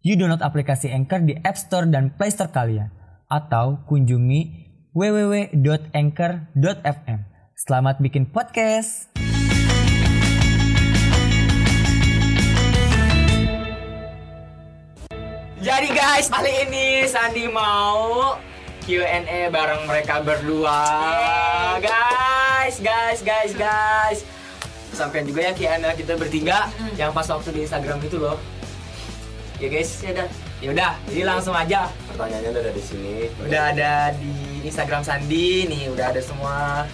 You download aplikasi Anchor di App Store dan Play Store kalian. Atau kunjungi www.anchor.fm. Selamat bikin podcast! Jadi guys, kali ini Sandi mau Q&A bareng mereka berdua. Guys, guys, guys, guys. Sampai juga ya Kiana kita bertiga yang pas waktu di Instagram itu loh. Ya guys, ya udah. Ya udah, jadi langsung aja. Pertanyaannya udah ada di sini. Udah ada di Instagram Sandi nih, udah ada semua.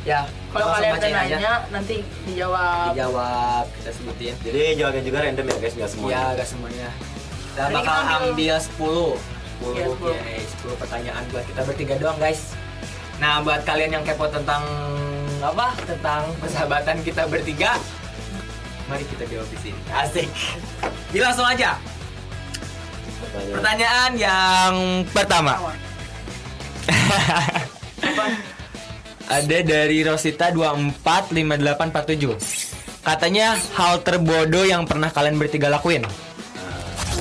Ya, Kalau kalian ada aja. nanya nanti dijawab. dijawab, kita sebutin. Jadi jawabnya juga random ya guys, nggak semuanya. Iya, gak semuanya. Kita Jadi bakal kita ambil- ambil 10 10, Iya, 10. Oke, 10 pertanyaan buat kita bertiga doang guys Nah buat kalian yang kepo tentang apa? Tentang persahabatan kita bertiga Mari kita jawab di sini Asik Jadi langsung aja Pertanyaan. Pertanyaan yang pertama Ada dari Rosita 245847 Katanya hal terbodoh yang pernah kalian bertiga lakuin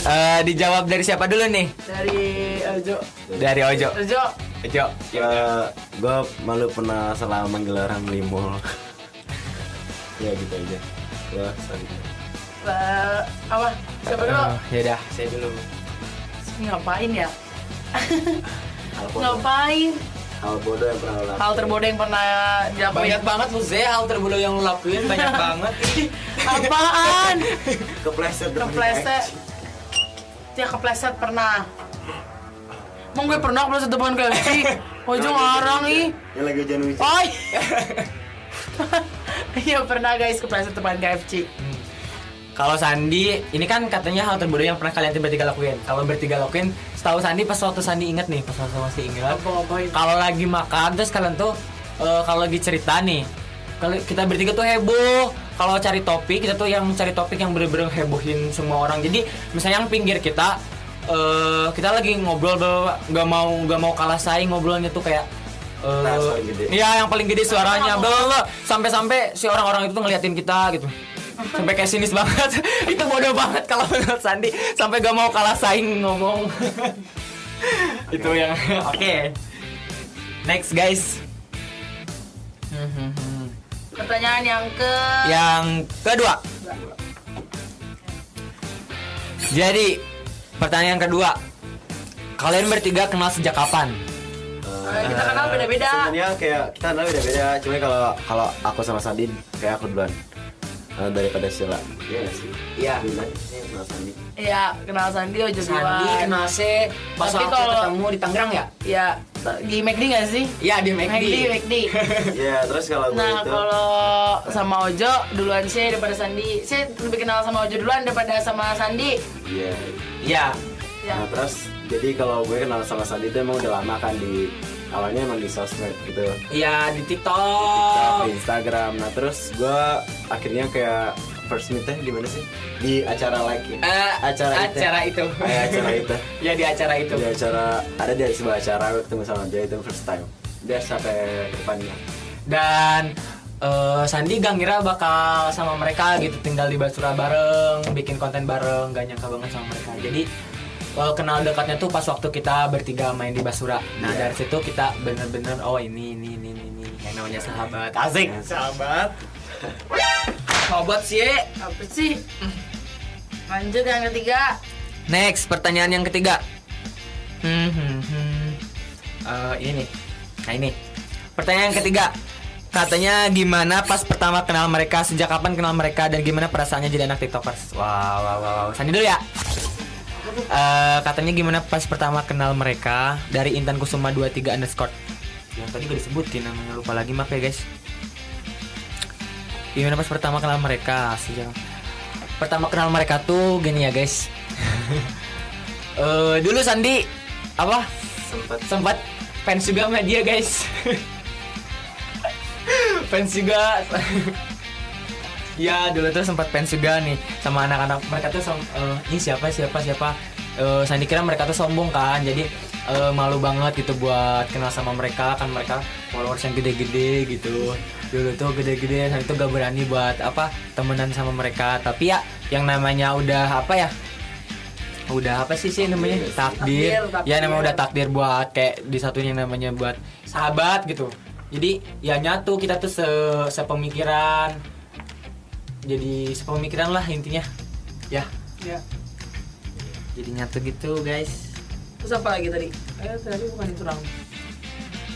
Eh, dijawab dari siapa dulu nih? Dari Ojo. Dari Ojo. Ojo. Ojo. Ya, gue malu pernah salah manggil orang limol. ya gitu aja. Gue sorry. Eh, apa? Siapa dulu? ya udah, saya dulu. Ngapain ya? Ngapain? hal bodoh yang pernah lo lakuin. Hal terbodoh yang pernah dilakuin. Banyak banget lu Zee, hal terbodoh yang lu lakuin banyak banget. Apaan? Kepleset Kepleset. Ya kepleset pernah. Emang gue pernah kepleset depan KFC? Ojo ngarang ih. Yang lagi hujan hujan. Oi. Iya pernah guys kepleset depan KFC. Kalau Sandi, ini kan katanya hal terbodoh yang pernah kalian bertiga lakuin. Kalau bertiga lakuin, setahu Sandi pas waktu Sandi inget nih, pas waktu masih ingat. Apa-apain? Kalau lagi makan terus kalian tuh eh, kalau lagi cerita nih, kalau kita bertiga tuh heboh. Kalau cari topik kita tuh yang cari topik yang bener-bener hebohin semua orang. Jadi misalnya yang pinggir kita eh kita lagi ngobrol nggak mau nggak mau kalah saing ngobrolnya tuh kayak eh, Nah, gede. Iya yang paling gede suaranya. bla. sampai-sampai si orang-orang itu tuh ngeliatin kita gitu. Sampai kayak sinis banget. Itu bodoh banget kalau menurut Sandi. Sampai gak mau kalah saing ngomong. Itu yang oke. Next guys. Pertanyaan yang ke yang kedua. Jadi pertanyaan kedua. Kalian bertiga kenal sejak kapan Eh, kita kenal beda-beda. Sebenarnya kayak kita kenal beda-beda. Cuma kalau kalau aku sama Sandi kayak aku duluan. Eh, daripada Sila. Iya nggak sih? Iya. Kenal Sandi. Iya, kenal Sandi Ojo Sandi kenal C pas Tapi waktu kalau- ketemu di Tangerang ya Ya, di McD gak sih? Iya di McD. McD, McD. Iya, terus kalau gue Nah, itu kalau sama Ojo duluan sih daripada Sandi. Saya lebih kenal sama Ojo duluan daripada sama Sandi. Iya. Iya. Ya. Nah, terus jadi kalau gue kenal sama Sandi itu emang udah lama kan di awalnya emang di sosmed gitu. Iya di TikTok, TikTok. di Instagram. Nah, terus gue akhirnya kayak first meet-nya di mana sih? Di acara like ya. Eh, acara itu. acara itu. Eh, acara itu. ya di acara itu. Di acara ada di sebuah acara gue ketemu sama dia itu first time. Dia sampai depannya. Dan eh, Sandi gak ngira bakal sama mereka gitu tinggal di Basura bareng, bikin konten bareng, gak nyangka banget sama mereka. Jadi eh, kenal dekatnya tuh pas waktu kita bertiga main di Basura. Nah Iya. dari situ kita bener-bener oh ini ini ini ini, ini yang namanya sahabat. Asik. Sahabat. Sahabat sih. Apa sih? Lanjut yang ketiga. Next, pertanyaan yang ketiga. Hmm, hmm, hmm. Eh, ini nih. Nah ini. Pertanyaan yang ketiga. Katanya gimana pas pertama kenal mereka, sejak kapan kenal mereka dan gimana perasaannya jadi anak tiktokers? Wow, wow, wow, wow. Sandi dulu ya. Eh, katanya gimana pas pertama kenal mereka? Dari Intan Kusuma 23 underscore. Yang tadi gue disebutin namanya lupa lagi maaf ya guys. Gimana pas pertama kenal mereka? Sejak pertama kenal mereka tuh gini ya guys. Eh dulu Sandi apa? Sempat. Sempat. Fans juga sama dia guys. Fans juga ya dulu tuh sempat fans juga nih sama anak-anak mereka tuh som- eh, ini siapa siapa siapa Eh, Sandi kira mereka tuh sombong kan jadi eh, malu banget gitu buat kenal sama mereka kan mereka followers yang gede-gede gitu. Dulu tuh gede-gede Sandi tuh gak berani buat apa temenan sama mereka. Tapi ya yang namanya udah apa ya udah apa sih sih namanya? Takdir, Takdir, takdir. ya namanya udah takdir buat kayak disatunya namanya buat sahabat gitu. Jadi ya nyatu kita tuh se sepemikiran jadi sepemikiran lah intinya. Ya. Ya. jadi nyatu gitu guys. Terus apa lagi tadi? Eh tadi bukan itu dong.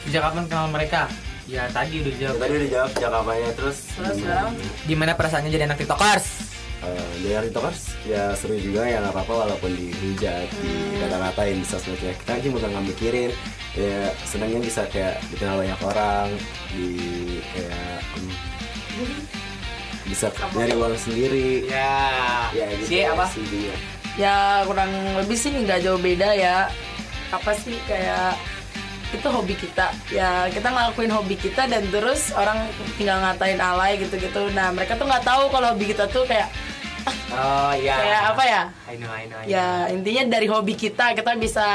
sejak kapan kenal mereka? Ya tadi udah Ya, jawab tadi udah jawab cakapannya terus? Terus sekarang? gimana perasaannya jadi anak tiktokers? Eh, jadi tiktokers ya seru juga ya nggak apa-apa walaupun dihujat dikata-katain di sosmed ya. Kita aja udah nggak mikirin ya senangnya bisa kayak dikenal banyak orang di kayak hmm, bisa nyari uang sendiri. Ya. Ya gitu. Si apa? Sih dia. Ya kurang lebih sih nggak jauh beda ya. Apa sih kayak itu hobi kita. Ya kita ngelakuin hobi kita dan terus orang tinggal ngatain alay gitu-gitu. Nah mereka tuh nggak tahu kalau hobi kita tuh kayak oh ya kayak apa ya? I know I know, I know. ya intinya dari hobi kita kita bisa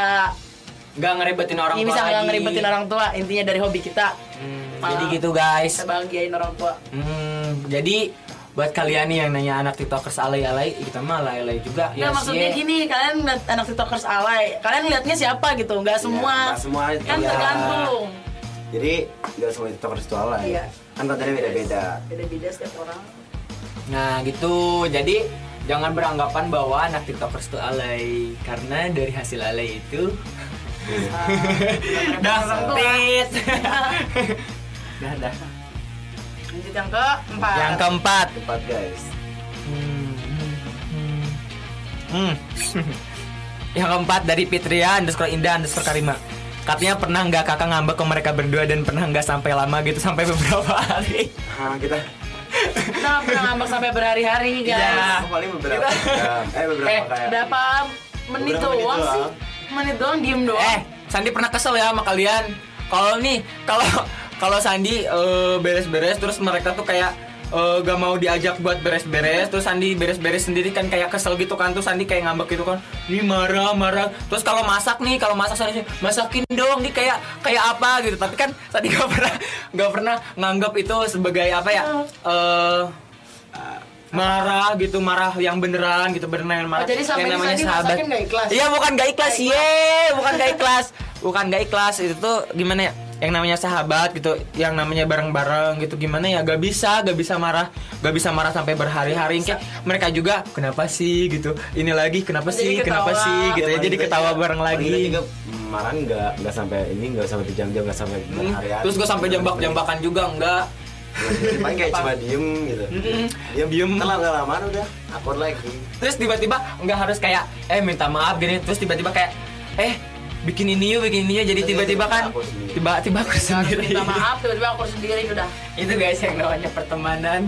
nggak ngeribetin orang ini tua bisa nggak ngeribetin orang tua intinya dari hobi kita. Hmm, Malah. jadi gitu guys. bisa bahagiain orang tua. Hmm, jadi buat kalian nih yang nanya anak tiktokers alay-alay, kita mah alay-alay juga. Nggak, maksudnya sih. gini kalian anak tiktokers alay kalian liatnya siapa gitu nggak semua nggak semua, kan iya. tergantung jadi nggak semua tiktokers itu alay Iya. kan kontennya beda-beda beda-beda setiap orang Nah, gitu. Jadi jangan beranggapan bahwa anak tiktokers itu alay karena dari hasil alay itu dah sempit. dah dah. Lanjut yang keempat Yang keempat. tempat guys Hmm. Hmm. yang keempat dari Fitria underscore Indah underscore Karima. Katanya pernah nggak kakak ngambek ke mereka berdua dan pernah nggak sampai lama gitu sampai beberapa hari. ah kita kita pernah ngambek sampai berhari-hari guys Iya. oh, paling beberapa jam eh beberapa Eh, kayak berapa menit Beberapa menit doang sih doang. menit doang diem doang Eh, Sandi pernah kesel ya sama kalian. Kalau nih, kalau kalau Sandi eh, beres-beres terus mereka tuh kayak eh, gak mau diajak buat beres-beres terus Sandi beres-beres sendiri kan kayak kesel gitu kan terus Sandi kayak ngambek gitu kan ini marah marah. Terus kalau masak nih kalau masak Sandi masakin dong nih kayak kayak apa? Gitu. Tapi kan Sandi gak pernah gak pernah nganggap itu sebagai apa ya eh marah gitu marah yang beneran gitu beneran yang marah. Oh, jadi sampai yang namanya Sandi sahabat. ikhlas? iya bukan gak ikhlas. Nggak ye bukan gak ikhlas. Bukan gak ikhlas. Itu tuh gimana ya yang namanya sahabat gitu yang namanya bareng-bareng gitu gimana ya gak bisa gak bisa marah gak bisa marah sampai berhari-hari. Kayak mereka juga kenapa sih? gitu. Ini lagi kenapa Jadi sih kenapa ketawa. sih? gitu ya jadi ketawa bareng lagi. Juga marah nggak nggak sampai ini nggak sampai berjam-jam nggak sampai Hmm, berhari-hari. Terus gue sampai jambak-jambakan juga enggak. Paling kayak cuma diem gitu. Diem Diem. telah nggak lama udah akor lagi. Terus tiba-tiba nggak harus kayak eh minta maaf gini. Terus tiba-tiba kayak eh bikin ini yuk bikin ini yuk. Jadi tiba-tiba kan tiba-tiba aku sendiri. minta maaf tiba-tiba aku sendiri udah. Itu guys yang namanya pertemanan.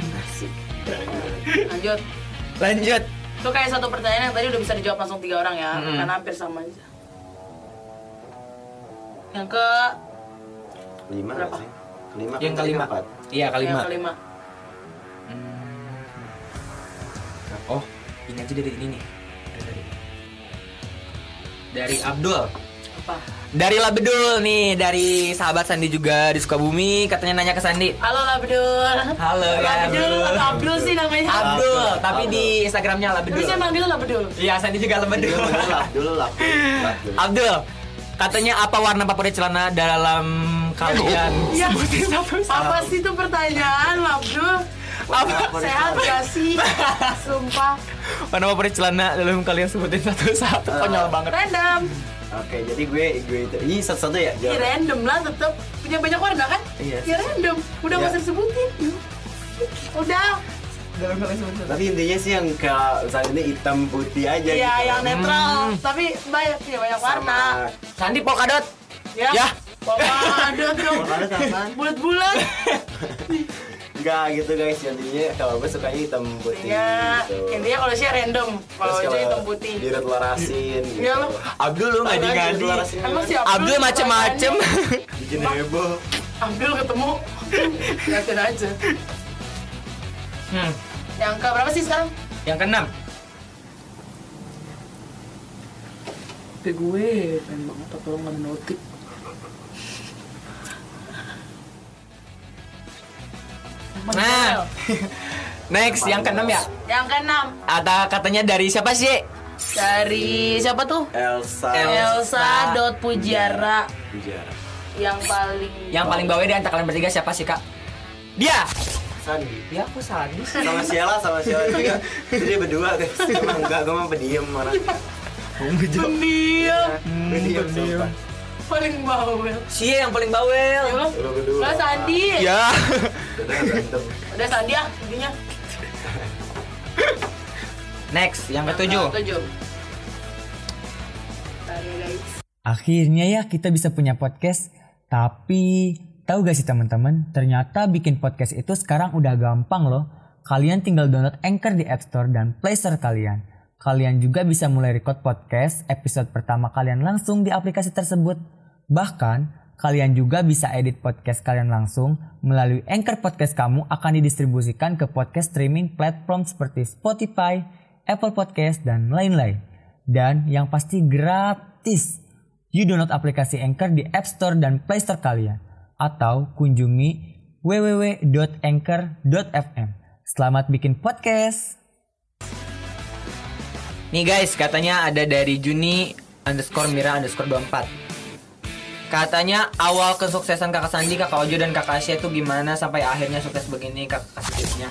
Lanjut. Lanjut. Itu kayak satu pertanyaan yang tadi udah bisa dijawab langsung tiga orang ya Mm-mm. karena hampir sama aja. Yang ke lima Berapa? sih. Kelima yang kan kelima. empat. iya kelima. Yang kelima. Oh ini aja dari ini nih. Dari dari Abdul apa? Dari Labedul nih dari sahabat Sandi juga di Sukabumi katanya nanya ke Sandi. Halo Labdul Halo, ya, Labdul Abdul. atau Abdul sih namanya. Abdul tapi Abdul. di Instagramnya Labedul. Saya manggil Labdul iya Sandi juga Labedul. Dulu lah, Abdul. Abdul. Katanya apa warna favorit celana dalam kalian? Iya. apa sih itu pertanyaan Labdul apa? Sehat gak sih? sumpah. warna favorit celana dalam kalian sebutin satu-satu. Konyol banget. Random Oke, jadi gue gue itu ini satu-satu ya. ya jawab. random lah tetep punya banyak warna kan Iya. ya random udah Iya. gak usah disebutin udah Tapi intinya sih yang ke saat ini hitam putih aja Iya gitu. yang netral Hmm. tapi banyak punya banyak Sama warna Sandi polkadot ya Ya. Ada dong Polkadot apaan? bulat-bulat enggak gitu guys jadinya kalau gue sukanya hitam putih Ya, gitu. intinya kalau sih random. Kalau itu hitam putih. diretelarasin gitu. Iya lo. Abdul lu ngadi ngadi Emang si Abdul macem-macem bikin heboh Abdul ketemu. Liatin aja. hmm. Yang ke berapa sih sekarang? yang keenam Ke gue, pengen banget tapi lo nggak ada notif. Nah. next yang keenam ya? Yang keenam. Ada katanya dari siapa sih? Dari siapa tuh? Elsa. Elsa dot Pujiara. Pujara yang paling yang paling bawah di antara kalian bertiga siapa sih kak? Dia. Sandi. Ya aku sadis sama Sheila sama Sheila juga. Jadi berdua. Guys emang enggak gue mah pendiam marah pendiam. Pendiam. sumpah paling bawel. si yang paling bawel Ya lo, Lo Sandi. ya udah Sandi ah intinya. next yang ketujuh Ketujuh. Ya. Akhirnya ya kita bisa punya podcast. Tapi tahu gak sih teman-teman? Ternyata bikin podcast itu sekarang udah gampang loh. Kalian tinggal download Anchor di App Store dan Play Store kalian. Kalian juga bisa mulai record podcast episode pertama kalian langsung di aplikasi tersebut. Bahkan kalian juga bisa edit podcast kalian langsung melalui Anchor Podcast kamu akan didistribusikan ke podcast streaming platform seperti Spotify, Apple Podcast, dan lain-lain. Dan yang pasti gratis. You download aplikasi Anchor di App Store dan Play Store kalian. Atau kunjungi www.anchor.fm. Selamat bikin podcast! Nih guys, katanya ada dari Juni underscore Mira underscore 24 Katanya awal kesuksesan kakak Sandi, kakak Ojo, dan kakak Asia itu gimana sampai akhirnya sukses begini kakak kasih tipsnya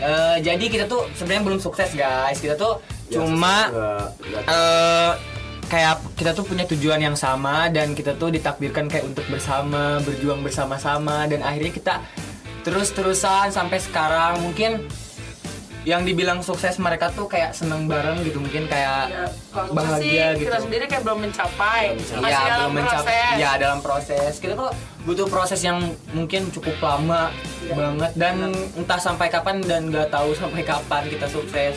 Eh, Jadi kita tuh sebenarnya belum sukses guys. Kita tuh Ya, cuma enggak enggak eh kayak kita tuh punya tujuan yang sama dan kita tuh ditakdirkan kayak untuk bersama berjuang bersama-sama dan akhirnya kita terus-terusan sampai sekarang. Mungkin yang dibilang sukses mereka tuh kayak seneng bareng gitu mungkin kayak Ya, kalau gue sih bahagia gitu kita sendiri kayak belum mencapai. Belum Masih ya dalam belum mencapai proses. ya dalam proses kita tuh butuh proses yang mungkin cukup lama Ya. banget dan entah sampai kapan dan nggak tahu sampai kapan kita sukses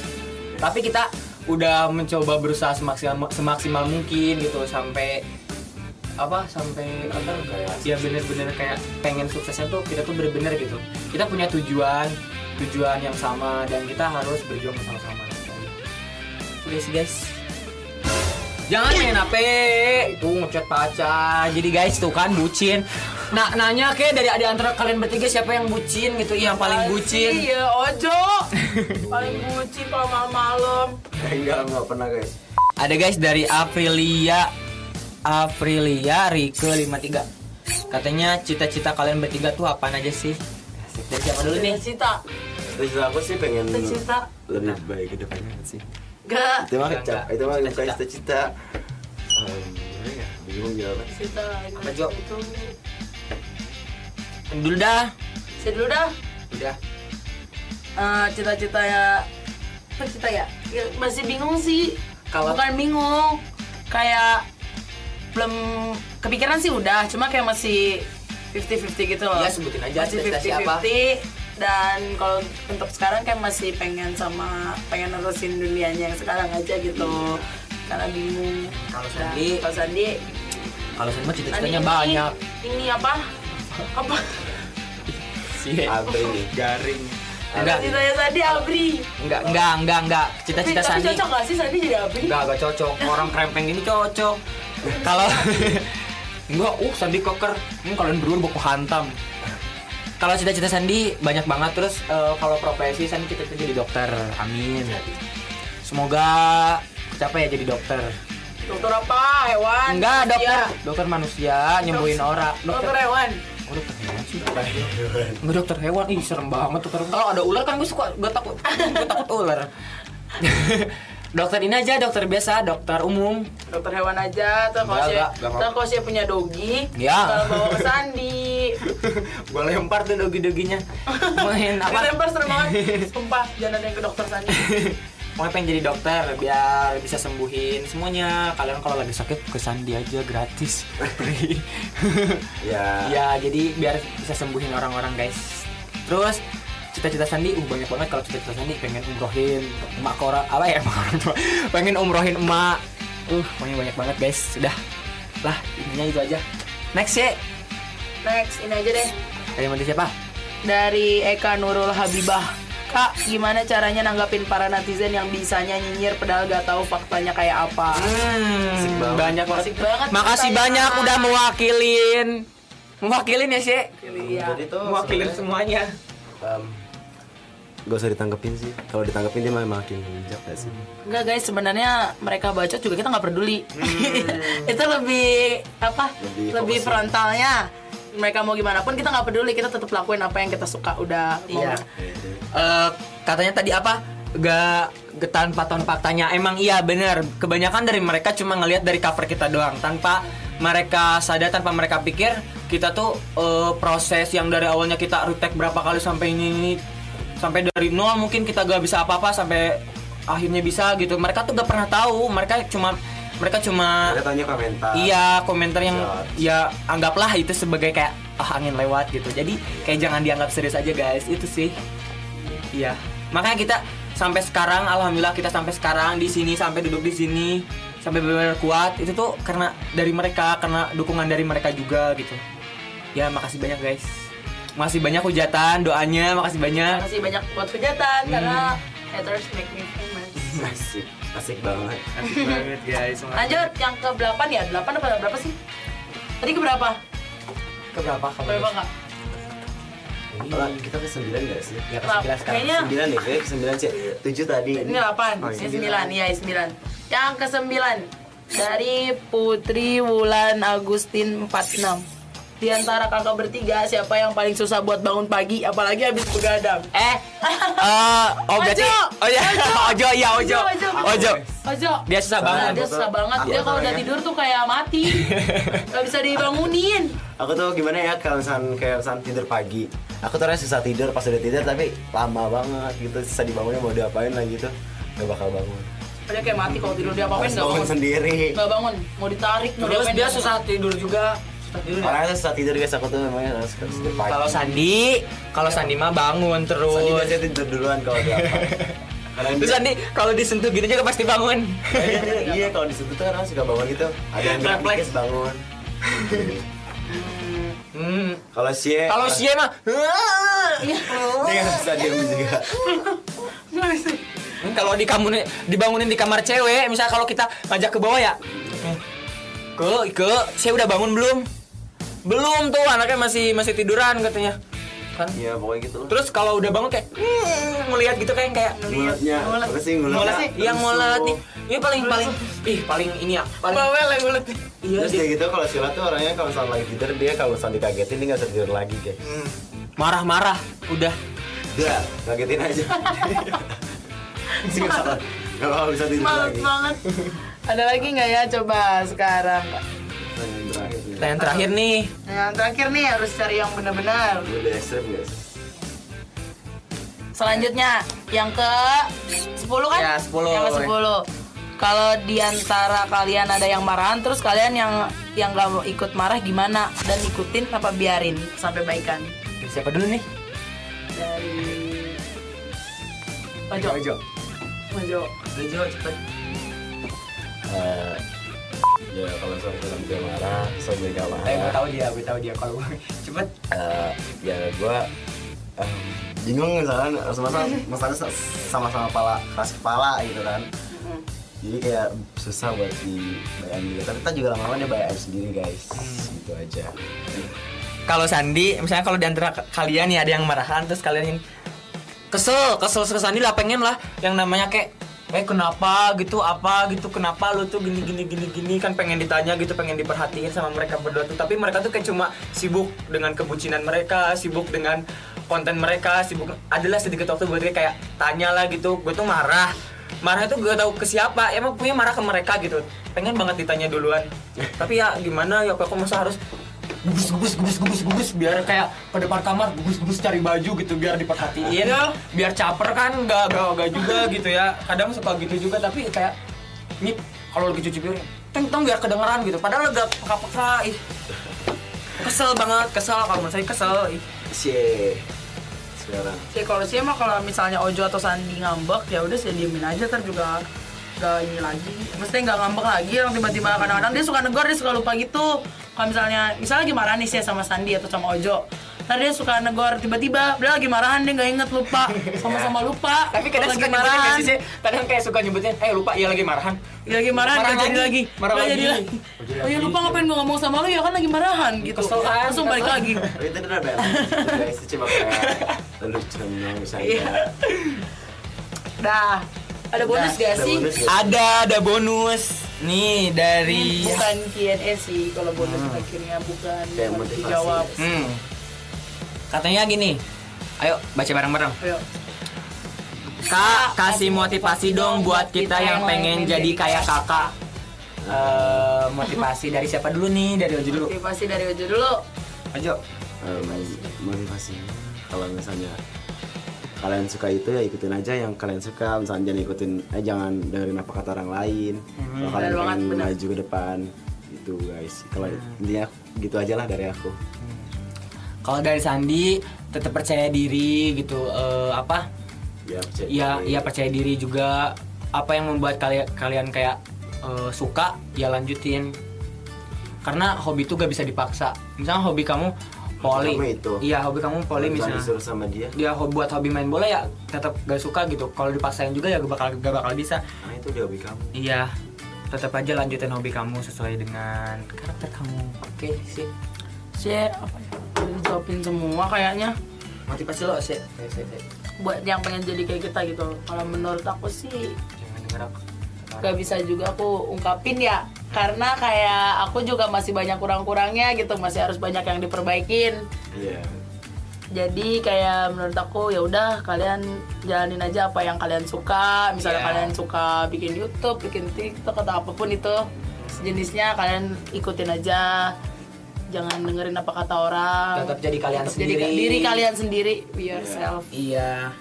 tapi kita udah mencoba berusaha semaksimal semaksimal mungkin gitu sampai apa sampai apa kayak ya bener-bener kayak pengen suksesnya tuh kita tuh bener-bener gitu kita punya tujuan tujuan yang sama dan kita harus berjuang bersama-sama sih guys Jangan main HP itu ngechat pacar. Jadi guys tuh kan bucin. Nah nanya ke dari ada antara kalian bertiga siapa yang bucin gitu? Iya, yang paling bucin. Iya, Ojo. paling bucin kalau malam-malam. enggak enggak pernah guys Ada guys dari Aprilia Aprilia Rike 53 Katanya cita-cita kalian bertiga tuh apa aja sih? Dari siapa dulu nih? Cita. Cita aku sih pengen Cita. lebih baik ke depannya sih Gak. itu mah enggak. itu mah bukan Cita-cita. cita-cita Em, gimana ya bingung jawabnya Cita. Apa, Jo? Itu. Dulu dah. Saya dulu dah. Udah. Eh, cita-cita ya apa cita ya? Ya, masih bingung sih Kalau- bukan bingung kayak belum kepikiran sih udah cuma kayak masih 50-50 gitu loh Iya, sebutin aja masih cita-cita siapa. 50-50 dan kalau untuk sekarang kayak masih pengen sama pengen nerusin dunianya yang sekarang aja gitu karena bingung Kalau Sandi? kalau Sandi Kalau semua Sandi cita-citanya ini- banyak. ini apa apa Sih. Abri Garing. Enggak, citanya Sandi Abri enggak, enggak, enggak, enggak. tapi, Cita-cita tapi Sandi. cocok gak sih Sandi jadi Abri Enggak, enggak cocok. Orang krempeng gini cocok. Kalau enggak, uh Sandi koker. Ini kalian berdua baku hantam. Kalau cita-cita Sandi banyak banget terus eh, kalau profesi Sandi kita jadi dokter. Amin. Semoga capai ya jadi dokter. dokter apa hewan Enggak, dokter. Dokter manusia nyembuhin orang. dokter hewan Oh, dokter hewan sih. Enggak dokter hewan, ih serem banget dokter. Kalau ada ular kan gue suka gue takut, gue takut ular. dokter ini aja, dokter biasa, dokter umum. dokter hewan aja terus kalau saya kalau saya punya dogi Ya. kalau bawa ke Sandi gue lempar tuh dogi-doginya. Main apa apa? lempar serem banget sumpah jangan ada yang ke dokter Sandi Pokoknya pengen jadi dokter biar bisa sembuhin semuanya. Kalian kalau lagi sakit ke Sandi aja gratis. ya ya jadi biar bisa sembuhin orang-orang guys terus cita-cita Sandi uh banyak banget kalau cita-cita Sandi pengen umrohin emak kora apa ya emak orang tua pengen umrohin emak uh pokoknya banyak banget guys sudah lah intinya itu aja next ya Next, ini aja deh. dari mana siapa Dari Eka Nurul Habibah. Kak, gimana caranya nanggapin para netizen yang bisanya nyinyir padahal gak tahu faktanya kayak apa? Hmm, banget. banyak banget. Banget Makasih banyak udah mewakilin. Mewakilin ya, sih. Iya. Mewakilin semuanya. um, gak usah ditanggepin sih kalau ditanggepin dia malah makin bijak gak sih Enggak guys, sebenarnya mereka bacot juga kita nggak peduli. itu lebih apa? Lebih Lebih, frontalnya. Mereka mau gimana pun kita nggak peduli, kita tetap lakuin apa yang kita suka. Udah. mau- Iya. Eh, katanya tadi apa? Gak getan paton faktanya. Emang iya bener. Kebanyakan dari mereka cuma ngelihat dari cover kita doang tanpa mereka sadar tanpa mereka pikir kita tuh eh, proses yang dari awalnya kita retake berapa kali sampai ini, ini sampai dari nol mungkin kita gak bisa apa-apa sampai akhirnya bisa gitu. Mereka tuh gak pernah tahu. Mereka cuma mereka cuma Mereka tanya komentar Iya komentar yang Judge. ya anggaplah itu sebagai kayak ah angin lewat gitu. Jadi kayak jangan dianggap serius aja guys. Itu sih. Iya. Makanya kita sampai sekarang alhamdulillah kita sampai sekarang di sini sampai duduk di sini sampai benar-benar kuat itu tuh karena dari mereka karena dukungan dari mereka juga gitu. Ya makasih banyak guys. Makasih banyak hujatan, doanya, makasih banyak. Makasih banyak buat hujatan karena haters make me famous. asik asik banget Asik banget guys. Lanjut yang ke 8 ya? 8 apa berapa sih? Tadi ke berapa? Keberapa Berapa enggak? Kalau kita ke sembilan gak sih? Ya ke Berapa? sebelas sekarang. Kayaknya Sembilan deh, kayaknya ke sembilan sih Tujuh tadi ini 8, Oh, ini iya. 9, iya 9 Yang ke 9 Dari Putri Wulan Agustin 46 Di antara kakak bertiga siapa yang paling susah buat bangun pagi apalagi habis begadang? Eh, eh, oh berarti, Ojo! oh ya, ojo, iya ojo, Ojo, ojo. Ojo. Dia susah Nah, banget. dia susah banget. Dia kalau udah tidur tuh kayak mati. Gak bisa dibangunin. Aku tuh gimana ya kalau misalnya kayak misalnya tidur pagi Aku tuh susah tidur pas udah tidur tapi lama banget gitu Susah dibangunnya mau diapain lagi tuh Gak bakal bangun Dia kayak mati kalau tidur dia apa-apain Harus gak bangun bangun. sendiri Gak bangun. Mau ditarik, mau Terus dia nggak susah tidur juga. Ya? Orangnya tuh susah tidur guys, aku tuh memangnya harus tidur pagi Kalau Sandi, kalau Sandi mah bangun Sandi terus. biasanya tidur duluan kalau dia Terus Sandi kalau disentuh gitu juga pasti bangun. Iya, iya, iya kalau di situ tuh orang suka bangun gitu Ada yang Refleks. bangun Hmm. Kalau sie Kalau si mah, Iya. Dia nggak bisa diem juga Hmm, kalau di kamu dibangunin di kamar cewek, misal kalau kita ngajak ke bawah ya, eh, ke ke, saya udah bangun belum? Belum tuh, anaknya masih masih tiduran katanya. Kan? Iya pokoknya gitu loh Terus kalau udah bangun kayak hmm, ngelihat gitu kayak kayak Nguletnya, Ngulet. apa sih ngulet? ngulet yang ngulet nih. Ini paling paling ih paling ini ya, paling Bawel yang ngulet. iya Terus dia. kayak gitu kalau Sila tuh orangnya kalau misalnya lagi tidur dia kalau misalnya dikagetin dia nggak tidur lagi guys. Hmm. Marah-marah udah. Udah, kagetin aja. Sih nggak salah. Nggak bakal bisa tidur lagi. banget. Ada lagi nggak ya coba sekarang? Yang terakhir nih. Nah, yang terakhir nih, Yang terakhir nih harus cari yang benar-benar. Udah ekstrem guys. Selanjutnya yang ke 10 kan? Ya, 10. Yang ke 10. Kalau di antara kalian ada yang marahan terus kalian yang yang gak mau ikut marah gimana dan ikutin apa biarin sampai baikan siapa dulu nih? dari Ojo Ojo. Ojo Ojo cepet. Eh, ya kalau misalnya film dia marah, so gue gak marah. Eh, gue tahu dia, gue tahu dia kalau gue cepet. Eh, ya gue em, bingung misalnya masalah masalahnya sama-sama kepala keras kepala gitu kan. Jadi kayak susah buat dibayangin gitu. Tapi kita juga lama-lama dia bayangin sendiri guys. Gitu aja. Kalau Sandi, misalnya kalau di antara k- kalian nih ada yang marahan terus kalian yang kesel, kesel ke Sandi lah pengen lah. Yang namanya kayak eh kenapa? Gitu apa? Gitu kenapa lu tuh gini gini gini gini? Kan pengen ditanya gitu pengen diperhatiin sama mereka berdua tuh. Tapi mereka tuh kayak cuma sibuk dengan kebucinan mereka sibuk dengan konten mereka sibuk. Adalah sedikit waktu buat kayak tanya lah gitu. Gue tuh marah. Marah itu gak tahu ke siapa. Emang punya marah ke mereka gitu. Pengen banget ditanya duluan. Tapi ya gimana ya aku masa harus gubus gubus gubus gubus gubus biar kayak ke depan kamar gubus gubus cari baju gitu biar diperhatiin. Biar caper kan gak gak gak juga gitu ya. Kadang suka gitu juga tapi kayak nyip kalau lagi cuci piring teng teng biar kedengeran gitu. Padahal gak peka peka ih. Kesel banget kesel kalau menurut saya kesel ih. Cie. Sekarang. Sih kalau sih emang kalau misalnya Ojo atau Sandi ngambek ya udah saya diemin aja ntar juga gak ini lagi. Mesti nggak ngambek lagi orang tiba-tiba kadang-kadang dia suka negor dia suka lupa gitu kalau misalnya misalnya lagi marah nih sih sama Sandi atau sama Ojo Ntar dia suka negor tiba-tiba dia lagi marahan dia nggak inget lupa sama-sama lupa Tapi kadang suka lagi marahan sih? Kadang kayak suka nyebutin, eh lupa, iya lagi marahan. dia lagi marahan Marah nggak jadi lagi. Marah jadi lagi. oh ya lupa ngapain gue ngomong sama lu ya kan lagi marahan gitu Kesel kan? langsung balik lagi tapi itu udah coba kayak misalnya Iya. dah ada bonus gak sih? Ada, ada bonus. Nih dari bukan Q&A sih kalau bonus akhirnya bukan Kayak bukan motivasi. dijawab Hmm. Katanya gini. Ayo baca bareng-bareng. ayo Kak, kasih motivasi dong buat kita yang pengen jadi kayak kakak. Eh, motivasi dari siapa dulu nih? Dari Ojo dulu. motivasi dari Ojo dulu Ojo. Em, motivasi kalau misalnya kalian suka itu ya ikutin aja yang kalian suka. Misalnya jangan ikutin eh jangan dengerin apa kata orang lain. Kalau kalian pengen benar. maju ke depan gitu guys. Kalau intinya gitu aja lah dari aku. Kalau dari Sandi tetap percaya diri gitu. Eh, apa? ya percaya ya diri. ya percaya diri juga. Apa yang membuat kalian kalian kayak eh, suka ya lanjutin. Karena hobi itu gak bisa dipaksa. Misalnya hobi kamu poli. Kamu itu. iya hobi kamu poli misalnya. disuruh sama dia? Dia hobi buat hobi main bola ya tetap gak suka gitu. Kalau dipaksain juga ya gak bakal gak bakal bisa. Nah itu dia hobi kamu. Iya tetap aja lanjutin hobi kamu sesuai dengan karakter kamu. Oke sih sih apa ya? Udah dijawabin semua kayaknya. Motivasi lo sih Sih, sih, sih. buat yang pengen jadi kayak kita gitu. Kalau menurut aku sih jangan denger aku. gak bisa juga aku ungkapin ya karena kayak aku juga masih banyak kurang-kurangnya gitu masih harus banyak yang diperbaikin. Iya. Jadi kayak menurut aku ya udah kalian jalanin aja apa yang kalian suka. Misalnya Iya. kalian suka bikin YouTube bikin TikTok atau apa pun itu sejenisnya kalian ikutin aja. Jangan dengerin apa kata orang. Tetap jadi kalian Tetap jadi sendiri. diri kalian sendiri be yourself. Iya. Ya,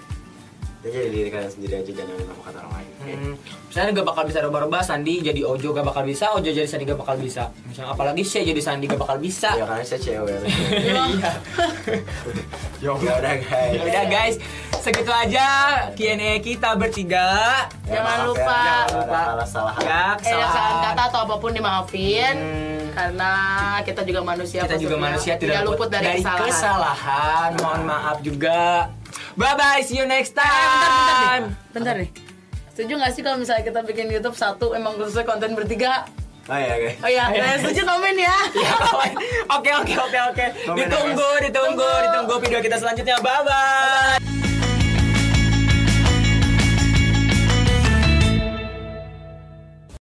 jadi diri kalian sendiri aja jangan apa kata orang lain Hmm, misalnya gak bakal bisa rubah-rubah Sandi jadi Ojo gak bakal bisa Ojo jadi Sandi gak bakal bisa. Misalnya apalagi Shay jadi Sandi gak bakal bisa. Ya karena saya cewek iya. Ya udah guys. Ya udah guys. Segitu aja Q&A kita bertiga. Ya, Jangan maaf lupa. ya, Jangan kalau lupa. ada salah ya eh kesalahan. kata atau apa pun dimaafin. Hmm. karena kita juga manusia kita juga manusia tidak luput dari, kesalahan. kesalahan. Mohon maaf juga bye bye see you next Eh, bentar, bentar deh. time Bentar nih. Setuju gak sih kalau misalnya kita bikin YouTube satu emang khususnya konten bertiga? oh ya guys Oh iya, nah, setuju komen ya. Ya, kawan. Oke oke oke oke. Ditunggu ditunggu ditunggu video kita selanjutnya. Bye bye.